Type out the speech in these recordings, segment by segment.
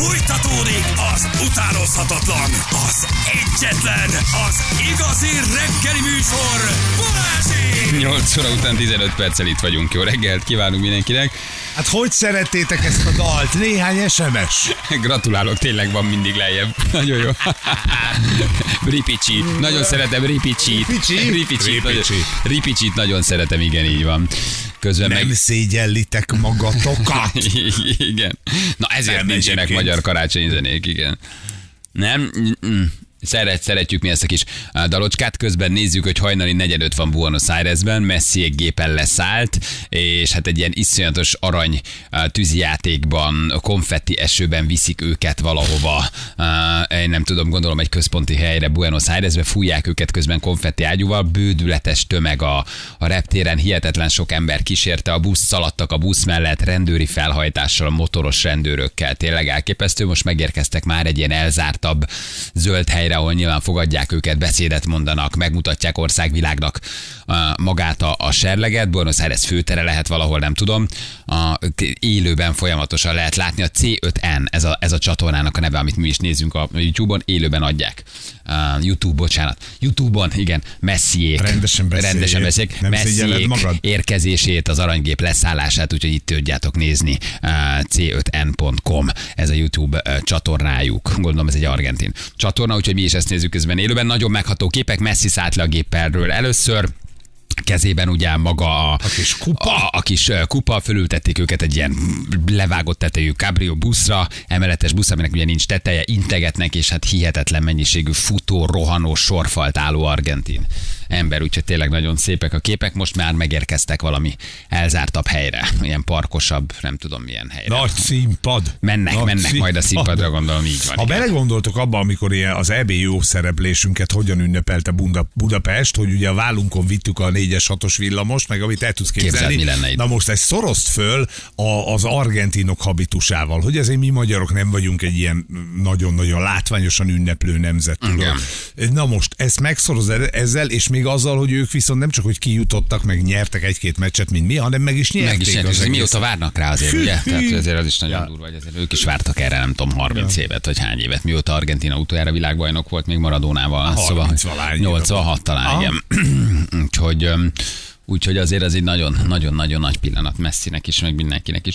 Fújtatódik az utánozhatatlan, az egyetlen, az igazi reggeli műsor, Balázsi! 8 óra után 15 perccel itt vagyunk. Jó reggelt kívánunk mindenkinek. Hát hogy szerettétek ezt a dalt? Néhány SMS. Gratulálok, tényleg van mindig lejjebb. Nagyon jó. Ripicsi. Nagyon szeretem Ripicsit. Ripicsi? Ripicsit. Nagyon, Ripicsi. Ripicsit nagyon szeretem, igen, így van. Közben Nem meg... szégyellitek magatokat. igen. Na ezért Nem nincsenek egyébként. magyar karácsonyi zenék, igen. Nem? Mm-mm. Szeret, szeretjük mi ezt a kis dalocskát, közben nézzük, hogy hajnali 45 van Buenos Airesben, Messi egy gépen leszállt, és hát egy ilyen iszonyatos arany tűzijátékban, konfetti esőben viszik őket valahova. Én nem tudom, gondolom egy központi helyre Buenos Airesbe, fújják őket közben konfetti ágyúval, bődületes tömeg a, a reptéren, hihetetlen sok ember kísérte, a busz szaladtak a busz mellett, rendőri felhajtással, a motoros rendőrökkel, tényleg elképesztő. Most megérkeztek már egy ilyen elzártabb zöld helyre, ahol nyilván fogadják őket, beszédet mondanak, megmutatják országvilágnak magát a, a serleget. Buenos Aires főtere lehet valahol, nem tudom. A, élőben folyamatosan lehet látni. A C5N, ez a, ez a csatornának a neve, amit mi is nézünk a YouTube-on, élőben adják. Uh, YouTube, bocsánat. YouTube-on, igen, Messiék. Rendesen beszéljél. Rendesen beszéljék. Nem Messiék magad? érkezését, az aranygép leszállását, úgyhogy itt tudjátok nézni uh, c5n.com, ez a YouTube uh, csatornájuk. Gondolom ez egy argentin csatorna, úgyhogy mi is ezt nézzük közben élőben. Nagyon megható képek, Messi szállt le a géppelről először, kezében ugye maga a, A kis kupa. a, a kis kupa, fölültették őket egy ilyen levágott tetejű cabrio buszra, emeletes busz, aminek ugye nincs teteje, integetnek, és hát hihetetlen mennyiségű futó, rohanó, sorfalt álló argentin ember, úgyhogy tényleg nagyon szépek a képek, most már megérkeztek valami elzártabb helyre, ilyen parkosabb, nem tudom milyen helyre. Nagy színpad. Mennek, Nagy mennek majd a színpadra, gondolom így van. Ha igen. belegondoltok abba, amikor ilyen az EB jó szereplésünket hogyan ünnepelte Bunda, Budapest, hogy ugye a vállunkon vittük a 4-es 6-os villamost, meg amit el tudsz képzelni. Képzeld, mi lenne. Na most ezt szorozd föl a, az argentinok habitusával, hogy ezért mi magyarok nem vagyunk egy ilyen nagyon-nagyon látványosan ünneplő nemzet. Na most ezt megszorozod ezzel, és még azzal, hogy ők viszont nem csak, hogy kijutottak, meg nyertek egy-két meccset, mint mi, hanem meg is nyerték. Meg is az nyerték, egész. mióta várnak rá azért, ugye? Tehát azért az is nagyon durva, hogy azért ők is vártak erre, nem tudom, 30 évet, vagy hány évet, mióta Argentina utoljára világbajnok volt, még Maradónával. 30 valahány éve 86 talán, igen. Úgyhogy Úgyhogy azért ez egy nagyon-nagyon-nagyon nagy pillanat Messinek is, meg mindenkinek is.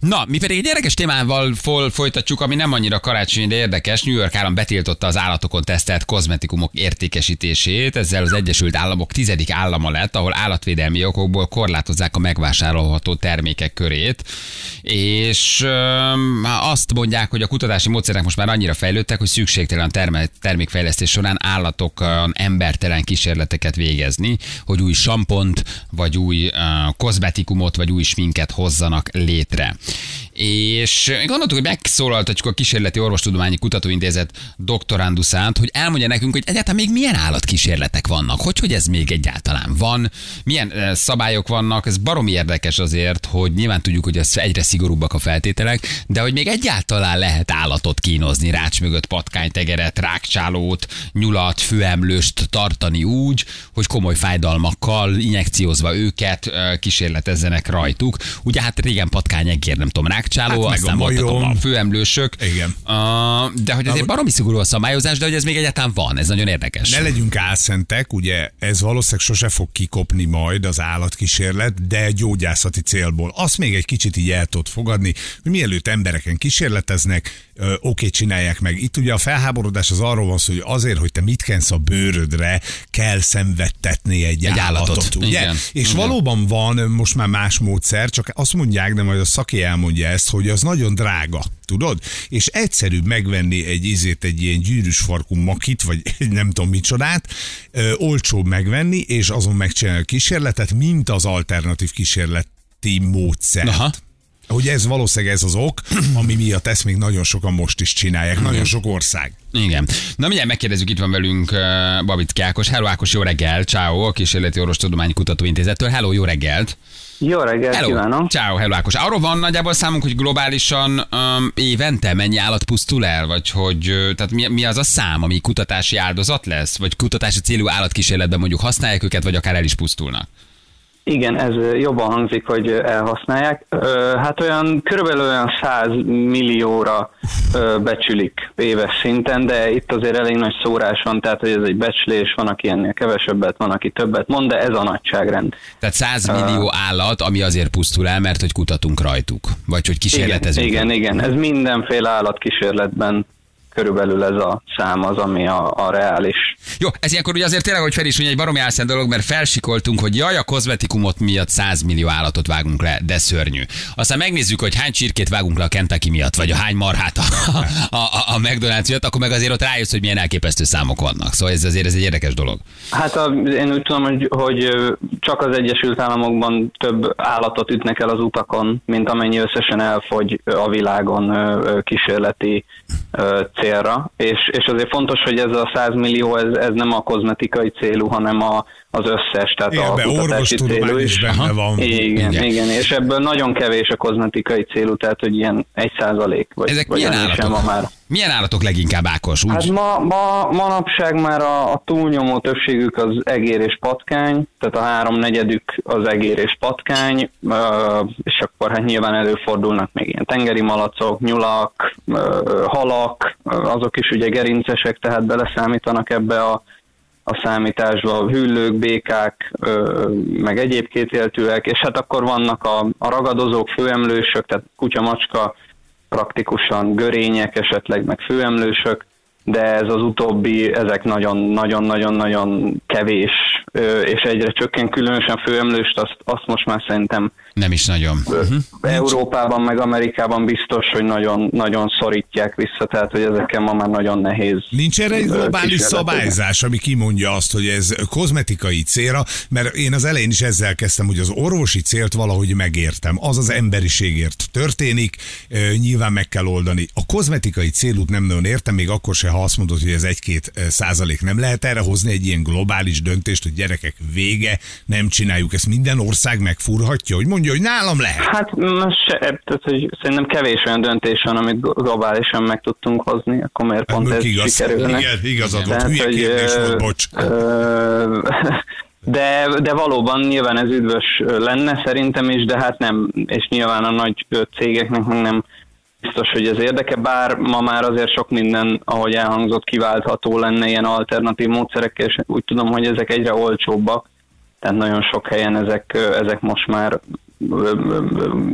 Na, mi pedig egy érdekes témával fol, folytatjuk, ami nem annyira karácsonyi, de érdekes. New York állam betiltotta az állatokon tesztelt kozmetikumok értékesítését. Ezzel az Egyesült Államok tizedik állama lett, ahol állatvédelmi okokból korlátozzák a megvásárolható termékek körét. És öm, azt mondják, hogy a kutatási módszerek most már annyira fejlődtek, hogy szükségtelen terme- termékfejlesztés során állatokon embertelen kísérleteket végezni, hogy új sampont, vagy új uh, kozmetikumot, vagy új sminket hozzanak létre. És gondoltuk, hogy megszólaltatjuk a Kísérleti Orvostudományi Kutatóintézet doktorándusát, hogy elmondja nekünk, hogy egyáltalán még milyen állatkísérletek vannak, hogy, hogy ez még egyáltalán van, milyen szabályok vannak, ez baromi érdekes azért, hogy nyilván tudjuk, hogy ez egyre szigorúbbak a feltételek, de hogy még egyáltalán lehet állatot kínozni, rács mögött patkánytegeret, rákcsálót, nyulat, főemlőst tartani úgy, hogy komoly fájdalmakkal injekciózva őket kísérletezzenek rajtuk. Ugye hát régen patkányegér, nem tudom, rákcsáló, Hát aztán a voltak a főemlősök. Igen. Uh, de hogy azért baromi szigorú a szabályozás, de hogy ez még egyáltalán van, ez nagyon érdekes. Ne legyünk álszentek, ugye ez valószínűleg sose fog kikopni majd az állatkísérlet, de gyógyászati célból. Azt még egy kicsit így el tudod fogadni, hogy mielőtt embereken kísérleteznek, oké, csinálják meg. Itt ugye a felháborodás az arról van szó, hogy azért, hogy te mit kensz a bőrödre, kell szenvedtetni egy, Egy állatot, állatot. ugye? Igen. És Igen. valóban van most már más módszer, csak azt mondják, de majd a szaki elmondja ezt, hogy az nagyon drága. Tudod? És egyszerűbb megvenni egy izét, egy ilyen gyűrűs farkú makit, vagy egy nem tudom micsodát, ö, olcsóbb megvenni, és azon megcsinálni a kísérletet, mint az alternatív kísérleti módszer. Aha. Hogy ez valószínűleg ez az ok, ami miatt ezt még nagyon sokan most is csinálják, nagyon sok ország. Igen. Na mindjárt megkérdezzük, itt van velünk uh, Babit Ákos. Hello Ákos, jó reggel, ciao, a Kísérleti Orvostudományi Kutatóintézettől. Hello, jó reggelt. Jó reggelt Hello, kívánok! ciao, hello Ákos. Arról van nagyjából számunk, hogy globálisan um, évente mennyi állat pusztul el, vagy hogy, tehát mi, mi az a szám, ami kutatási áldozat lesz, vagy kutatási célú állatkísérletben mondjuk használják őket, vagy akár el is pusztulnak? Igen, ez jobban hangzik, hogy elhasználják. Hát olyan körülbelül olyan 100 millióra becsülik éves szinten, de itt azért elég nagy szórás van, tehát hogy ez egy becslés, van, aki ennél kevesebbet, van, aki többet mond, de ez a nagyságrend. Tehát 100 millió állat, ami azért pusztul el, mert hogy kutatunk rajtuk. Vagy hogy Igen, kísérletezünk. igen, igen, ez mindenféle állatkísérletben körülbelül ez a szám az, ami a, a reális. Jó, ez ilyenkor ugye azért tényleg, hogy Feri is mondja, egy baromi álszent dolog, mert felsikoltunk, hogy jaj, a kozmetikumot miatt 100 millió állatot vágunk le, de szörnyű. Aztán megnézzük, hogy hány csirkét vágunk le a Kentucky miatt, vagy a hány marhát a, a, a, a McDonald's miatt, akkor meg azért ott rájössz, hogy milyen elképesztő számok vannak. Szóval ez azért ez egy érdekes dolog. Hát a, én úgy tudom, hogy, hogy csak az Egyesült Államokban több állatot ütnek el az utakon, mint amennyi összesen elfogy a világon kísérleti ö, célra. És, és azért fontos, hogy ez a 100 millió, ez, ez nem a kozmetikai célú, hanem a, az összes, tehát Igen, a be kutatási célú is benne van. Igen, Igen. igen, és ebből nagyon kevés a kozmetikai célú, tehát hogy ilyen egy százalék, vagy, Ezek vagy milyen állatok? ma már. Milyen állatok leginkább Ákos? Úgy? Hát ma, ma, manapság már a, a túlnyomó többségük az egér és patkány, tehát a háromnegyedük az egér és patkány, és akkor hát nyilván előfordulnak még ilyen tengeri malacok, nyulak, halak, azok is ugye gerincesek, tehát beleszámítanak ebbe a, a számításba, hüllők, békák, ö, meg egyéb kétéltűek, és hát akkor vannak a, a ragadozók, főemlősök, tehát kutya, macska, praktikusan görények, esetleg meg főemlősök, de ez az utóbbi, ezek nagyon-nagyon-nagyon-nagyon kevés, és egyre csökken, különösen főemlőst, azt, azt most már szerintem Nem is nagyon. Uh-huh. Európában meg Amerikában biztos, hogy nagyon, nagyon szorítják vissza, tehát hogy ezekkel ma már nagyon nehéz. Nincs erre egy globális szabályzás, ami kimondja azt, hogy ez kozmetikai célra, mert én az elején is ezzel kezdtem, hogy az orvosi célt valahogy megértem. Az az emberiségért történik, nyilván meg kell oldani. A kozmetikai célút nem nagyon értem, még akkor se, ha azt mondod, hogy ez egy-két százalék nem lehet erre hozni egy ilyen globális döntést, hogy gyerekek vége, nem csináljuk ezt. Minden ország megfúrhatja, hogy mondja, hogy nálam lehet. Hát most se, tehát, hogy szerintem kevés olyan döntés van, amit globálisan meg tudtunk hozni, akkor miért pont Mondjuk ez igaz, sikerülne. igen, igazad volt, hülye hogy, kérdés volt, bocs. ö, De, de valóban nyilván ez üdvös lenne szerintem is, de hát nem, és nyilván a nagy cégeknek meg nem biztos, hogy ez érdeke, bár ma már azért sok minden, ahogy elhangzott, kiváltható lenne ilyen alternatív módszerekkel, és úgy tudom, hogy ezek egyre olcsóbbak, tehát nagyon sok helyen ezek, ezek most már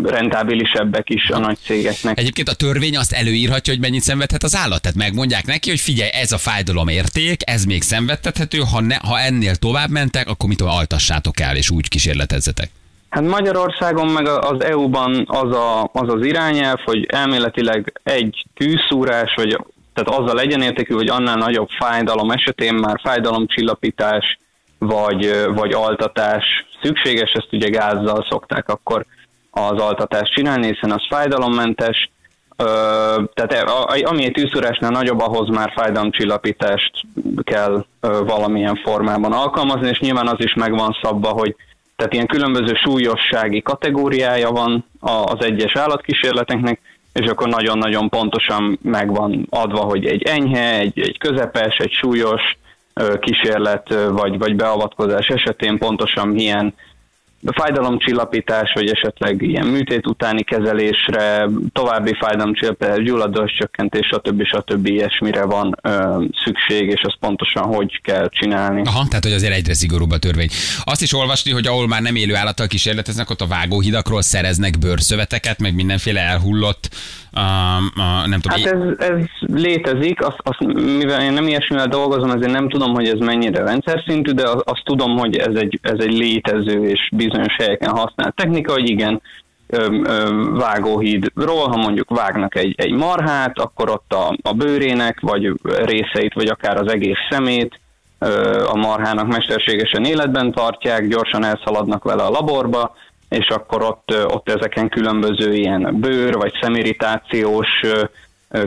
rentábilisebbek is a nagy cégeknek. Egyébként a törvény azt előírhatja, hogy mennyit szenvedhet az állat. Tehát megmondják neki, hogy figyelj, ez a fájdalom érték, ez még szenvedtethető, ha, ne, ha ennél tovább mentek, akkor mit altassátok el, és úgy kísérletezzetek. Hát Magyarországon meg az EU-ban az, a, az az irányelv, hogy elméletileg egy tűzszúrás, vagy tehát azzal egyenértékű, hogy annál nagyobb fájdalom esetén már fájdalomcsillapítás vagy, vagy altatás szükséges, ezt ugye gázzal szokták akkor az altatást csinálni, hiszen az fájdalommentes, tehát e- ami egy tűzszúrásnál nagyobb, ahhoz már fájdalomcsillapítást kell valamilyen formában alkalmazni, és nyilván az is meg van szabva, hogy tehát ilyen különböző súlyossági kategóriája van az egyes állatkísérleteknek, és akkor nagyon-nagyon pontosan meg van adva, hogy egy enyhe, egy, egy közepes, egy súlyos kísérlet vagy, vagy beavatkozás esetén pontosan milyen fájdalomcsillapítás, vagy esetleg ilyen műtét utáni kezelésre, további fájdalomcsillapítás, gyulladás csökkentés, stb. stb. ilyesmire van ö, szükség, és azt pontosan hogy kell csinálni. Aha, tehát hogy azért egyre szigorúbb a törvény. Azt is olvasni, hogy ahol már nem élő állattal kísérleteznek, ott a vágóhidakról szereznek bőrszöveteket, meg mindenféle elhullott, um, uh, nem tudom, Hát ez, ez létezik, azt, azt, mivel én nem ilyesmivel dolgozom, ezért nem tudom, hogy ez mennyire rendszer szintű, de azt, azt tudom, hogy ez egy, ez egy létező és bizonyos helyeken használt technika, hogy igen, vágóhídról, ha mondjuk vágnak egy, egy marhát, akkor ott a, a bőrének, vagy részeit, vagy akár az egész szemét a marhának mesterségesen életben tartják, gyorsan elszaladnak vele a laborba, és akkor ott, ott ezeken különböző ilyen bőr vagy szemirritációs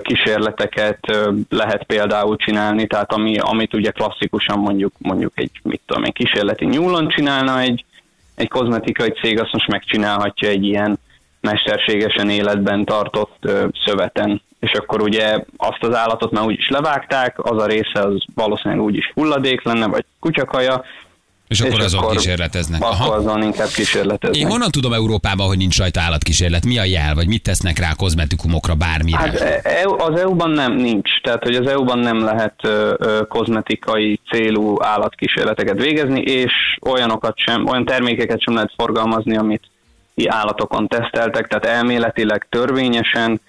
kísérleteket lehet például csinálni, tehát ami, amit ugye klasszikusan mondjuk mondjuk egy, mit tudom, egy kísérleti nyúlon csinálna egy, egy kozmetikai cég, azt most megcsinálhatja egy ilyen mesterségesen életben tartott szöveten. És akkor ugye azt az állatot már úgyis levágták, az a része az valószínűleg úgyis hulladék lenne, vagy kutyakaja, És akkor azon kísérleteznek. Aha. Akkor azon inkább kísérleteznek. Én honnan tudom Európában, hogy nincs rajta állatkísérlet? Mi a jel, vagy mit tesznek rá kozmetikumokra, bármire? Hát e- az EU-ban nem nincs, tehát hogy az EU-ban nem lehet ö, ö, kozmetikai célú állatkísérleteket végezni, és olyanokat sem, olyan termékeket sem lehet forgalmazni, amit állatokon teszteltek, tehát elméletileg törvényesen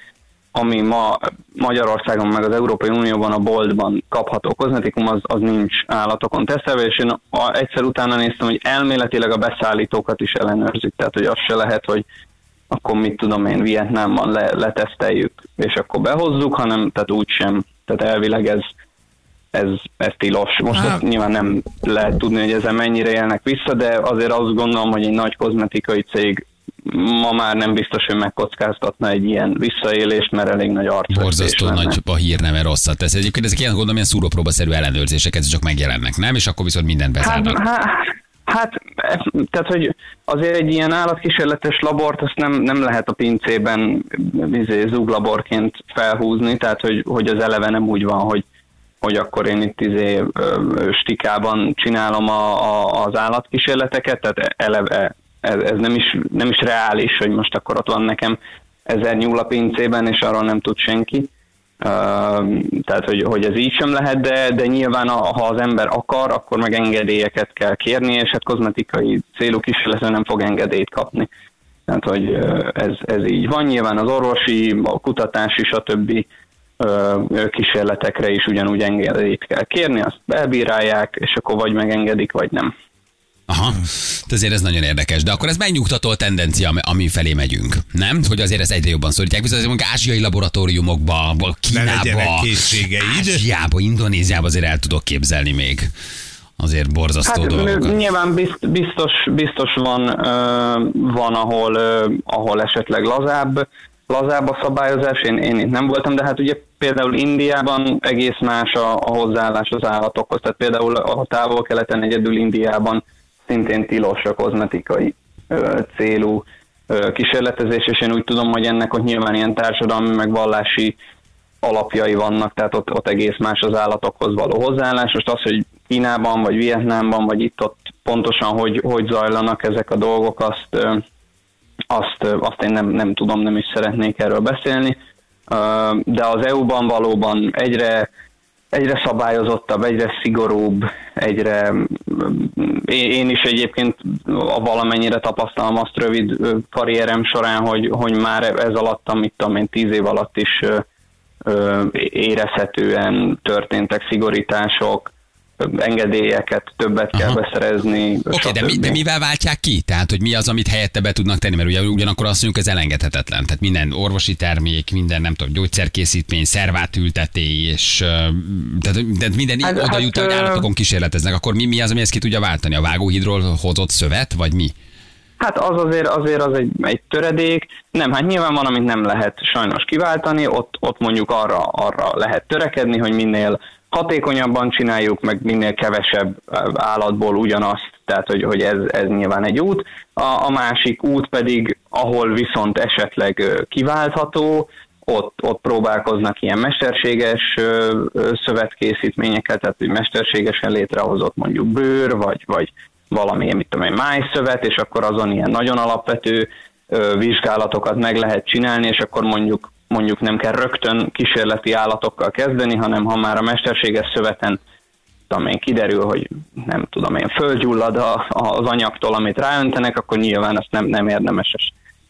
ami ma Magyarországon meg az Európai Unióban a boltban kapható kozmetikum, az, az nincs állatokon tesztelve, és én a, egyszer utána néztem, hogy elméletileg a beszállítókat is ellenőrzik, tehát hogy az se lehet, hogy akkor mit tudom én, Vietnámban le, leteszteljük, és akkor behozzuk, hanem tehát úgy sem, tehát elvileg ez, ez, ez tilos. Most ezt nyilván nem lehet tudni, hogy ezen mennyire élnek vissza, de azért azt gondolom, hogy egy nagy kozmetikai cég ma már nem biztos, hogy megkockáztatna egy ilyen visszaélést, mert elég nagy arc. Borzasztó nagy a hírneve rosszat tesz. Egyébként ezek ilyen gondolom, ilyen szúrópróbaszerű ellenőrzések, ez csak megjelennek, nem? És akkor viszont mindent bezárnak. Hát, hát, hát, tehát, hogy azért egy ilyen állatkísérletes labort azt nem, nem lehet a pincében izé, zuglaborként felhúzni, tehát hogy, hogy az eleve nem úgy van, hogy hogy akkor én itt izé, stikában csinálom a, a, az állatkísérleteket, tehát eleve ez, ez nem, is, nem is reális, hogy most akkor ott van nekem ezer nyúl a pincében, és arról nem tud senki. Uh, tehát, hogy, hogy ez így sem lehet, de, de nyilván a, ha az ember akar, akkor meg engedélyeket kell kérni, és hát kozmetikai célú kísérletre nem fog engedélyt kapni. Tehát, hogy ez, ez így van. Nyilván az orvosi, a kutatási, stb. kísérletekre is ugyanúgy engedélyt kell kérni, azt belbírálják, és akkor vagy megengedik, vagy nem. Aha, de azért ez nagyon érdekes. De akkor ez megnyugtató tendencia, ami felé megyünk, nem? Hogy azért ez egyre jobban szorítják. Viszont azért ázsiai laboratóriumokba, Kínába, Ázsiába, Indonéziába azért el tudok képzelni még azért borzasztó hát, dolgokat. Nyilván biztos, biztos van, van ahol, ahol esetleg lazább, lazább a szabályozás, én, én itt nem voltam, de hát ugye például Indiában egész más a, a hozzáállás az állatokhoz, tehát például a távol-keleten egyedül Indiában szintén tilos a kozmetikai ö, célú ö, kísérletezés, és én úgy tudom, hogy ennek ott nyilván ilyen társadalmi, meg vallási alapjai vannak, tehát ott, ott egész más az állatokhoz való hozzáállás. Most az, hogy Kínában, vagy Vietnámban, vagy itt-ott pontosan hogy, hogy zajlanak ezek a dolgok, azt, ö, azt, azt én nem, nem tudom, nem is szeretnék erről beszélni. De az EU-ban valóban egyre egyre szabályozottabb, egyre szigorúbb, egyre én is egyébként a valamennyire tapasztalom azt rövid karrierem során, hogy, hogy már ez alatt, amit tudom én, tíz év alatt is érezhetően történtek szigorítások, engedélyeket többet kell Aha. beszerezni. Oké, okay, de, mi, de mivel váltják ki? Tehát, hogy mi az, amit helyette be tudnak tenni? Mert ugye ugyanakkor azt mondjuk, ez elengedhetetlen. Tehát minden orvosi termék, minden, nem tudom, gyógyszerkészítmény, szervátültetés, tehát, tehát minden hát, oda jut, hát, hogy állatokon kísérleteznek. Akkor mi, mi az, ami ezt ki tudja váltani? A vágóhidról hozott szövet, vagy mi? Hát az azért, azért az egy, egy töredék. Nem, hát nyilván van, amit nem lehet sajnos kiváltani, ott, ott mondjuk arra, arra lehet törekedni, hogy minél hatékonyabban csináljuk, meg minél kevesebb állatból ugyanazt, tehát hogy, hogy ez, ez nyilván egy út. A, a másik út pedig, ahol viszont esetleg kiváltható, ott, ott próbálkoznak ilyen mesterséges szövetkészítményeket, tehát hogy mesterségesen létrehozott mondjuk bőr, vagy, vagy valamilyen, mit tudom én, májszövet, és akkor azon ilyen nagyon alapvető vizsgálatokat meg lehet csinálni, és akkor mondjuk mondjuk nem kell rögtön kísérleti állatokkal kezdeni, hanem ha már a mesterséges szöveten tudom én, kiderül, hogy nem tudom én, földgyullad a, az anyagtól, amit ráöntenek, akkor nyilván ezt nem, nem érdemes.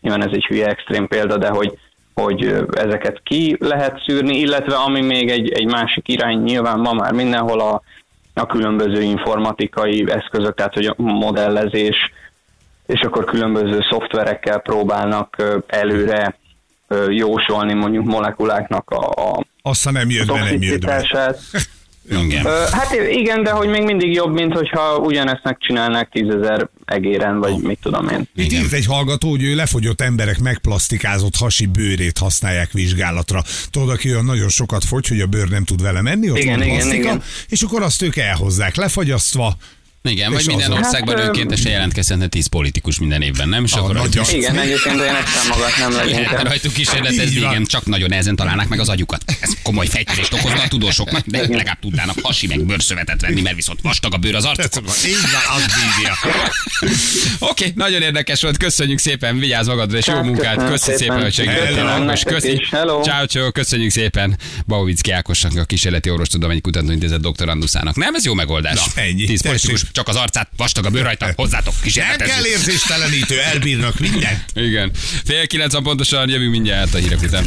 Nyilván ez egy hülye extrém példa, de hogy, hogy ezeket ki lehet szűrni, illetve ami még egy, egy másik irány, nyilván ma már mindenhol a, a különböző informatikai eszközök, tehát hogy a modellezés, és akkor különböző szoftverekkel próbálnak előre jósolni mondjuk molekuláknak a, a Aztán nem jött be, nem jött be. Igen. Hát igen, de hogy még mindig jobb, mint hogyha ugyanezt megcsinálnák tízezer egéren, vagy oh. mit tudom én. Itt írt egy hallgató, hogy ő lefogyott emberek megplasztikázott hasi bőrét használják vizsgálatra. Tudod, aki olyan nagyon sokat fogy, hogy a bőr nem tud vele menni, ott igen, van igen, plasztika, igen. és akkor azt ők elhozzák lefagyasztva, Igen, vagy minden azon- országban Hát, önkéntesen jelentkezhetne 10 politikus minden évben, nem? És A akkor nagy rajtuk, Igen, egyébként én ezt támogatnám igen, leginkább. rajtuk kísérletezni, van. igen, csak nagyon nehezen találnák meg az agyukat. Ez komoly fejtörést okozna a tudósoknak, de ők legalább tudnának hasi meg bőrszövetet venni, mert viszont vastag a bőr az arcukon. Így van, az. Oké, nagyon érdekes volt, köszönjük szépen, vigyázz magadra, és jó munkát, köszönöm köszi szépen, hogy segítettél. Ákos, köszi. Ciao, ciao, köszönjük szépen Bauvicki Ákosnak, a kísérleti orvostudományi kutatóintézet doktoranduszának. Nem, ez jó megoldás. Na, ennyi. Tíz politikus, Tessék. Csak az arcát, vastag a bőr rajta, hozzátok Nem kísérletezni. kell érzéstelenítő, elbírnak mindent. Igen. Fél kilenc pontosan, jövünk mindjárt a hírek után.